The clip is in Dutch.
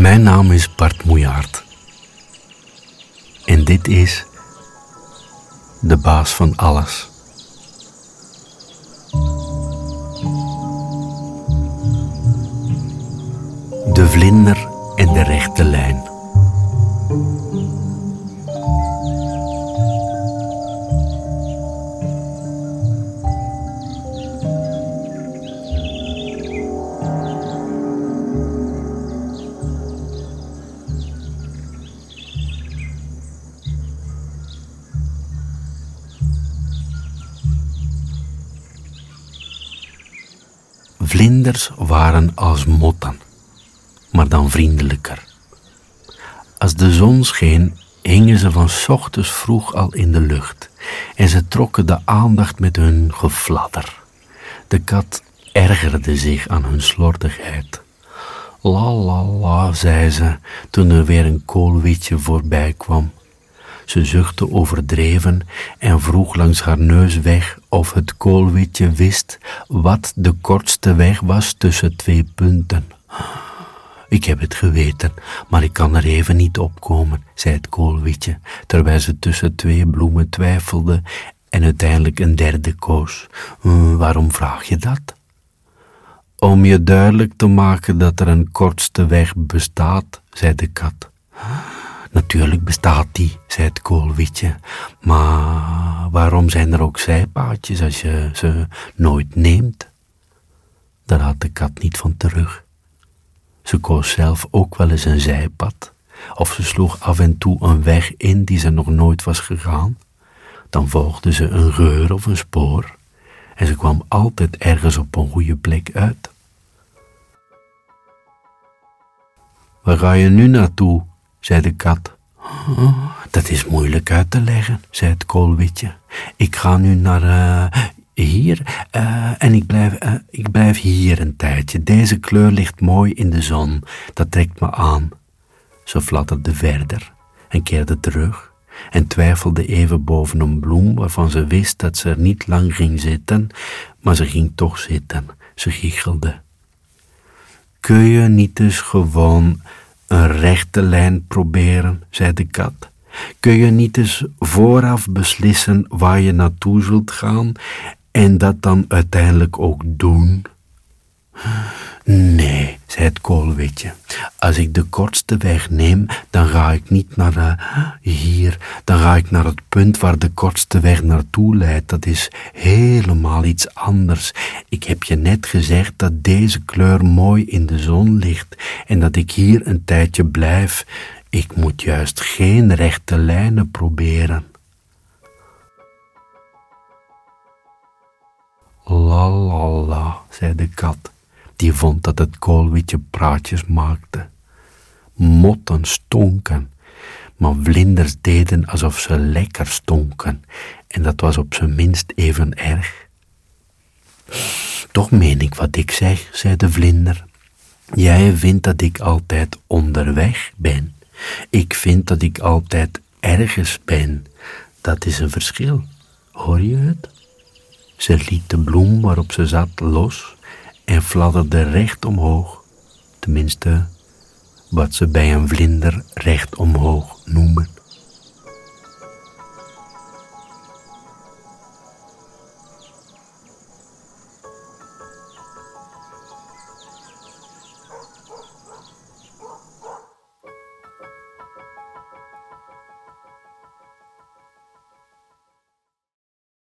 Mijn naam is Bart Moejaard. En dit is de baas van alles. De vlinder en de rechte lijn. Vlinders waren als motten, maar dan vriendelijker. Als de zon scheen, hingen ze van ochtends vroeg al in de lucht en ze trokken de aandacht met hun gefladder. De kat ergerde zich aan hun slordigheid. La la la, zei ze toen er weer een koolwitje voorbij kwam. Ze zuchtte overdreven en vroeg langs haar neus weg of het koolwitje wist wat de kortste weg was tussen twee punten. Ik heb het geweten, maar ik kan er even niet opkomen, zei het koolwitje, terwijl ze tussen twee bloemen twijfelde en uiteindelijk een derde koos. Hm, waarom vraag je dat? Om je duidelijk te maken dat er een kortste weg bestaat, zei de kat. Natuurlijk bestaat die, zei het koolwitje. Maar waarom zijn er ook zijpaadjes als je ze nooit neemt? Daar had de kat niet van terug. Ze koos zelf ook wel eens een zijpad, of ze sloeg af en toe een weg in die ze nog nooit was gegaan. Dan volgde ze een geur of een spoor, en ze kwam altijd ergens op een goede plek uit. Waar ga je nu naartoe? zei de kat. Dat is moeilijk uit te leggen, zei het koolwitje. Ik ga nu naar uh, hier uh, en ik blijf, uh, ik blijf hier een tijdje. Deze kleur ligt mooi in de zon, dat trekt me aan. Ze fladderde verder en keerde terug en twijfelde even boven een bloem waarvan ze wist dat ze er niet lang ging zitten, maar ze ging toch zitten. Ze giechelde. Kun je niet eens gewoon een rechte lijn proberen, zei de kat. Kun je niet eens vooraf beslissen waar je naartoe zult gaan en dat dan uiteindelijk ook doen? Nee, zei het koolwitje. Als ik de kortste weg neem, dan ga ik niet naar uh, hier. Dan ga ik naar het punt waar de kortste weg naartoe leidt. Dat is helemaal iets anders. Ik heb je net gezegd dat deze kleur mooi in de zon ligt en dat ik hier een tijdje blijf. Ik moet juist geen rechte lijnen proberen. La la la, zei de kat die vond dat het koolwitje praatjes maakte. Motten stonken, maar vlinders deden alsof ze lekker stonken, en dat was op zijn minst even erg. Toch meen ik wat ik zeg, zei de vlinder. Jij vindt dat ik altijd onderweg ben. Ik vind dat ik altijd ergens ben. Dat is een verschil. Hoor je het? Ze liet de bloem waarop ze zat los en fladderde recht omhoog, tenminste wat ze bij een vlinder recht omhoog noemen.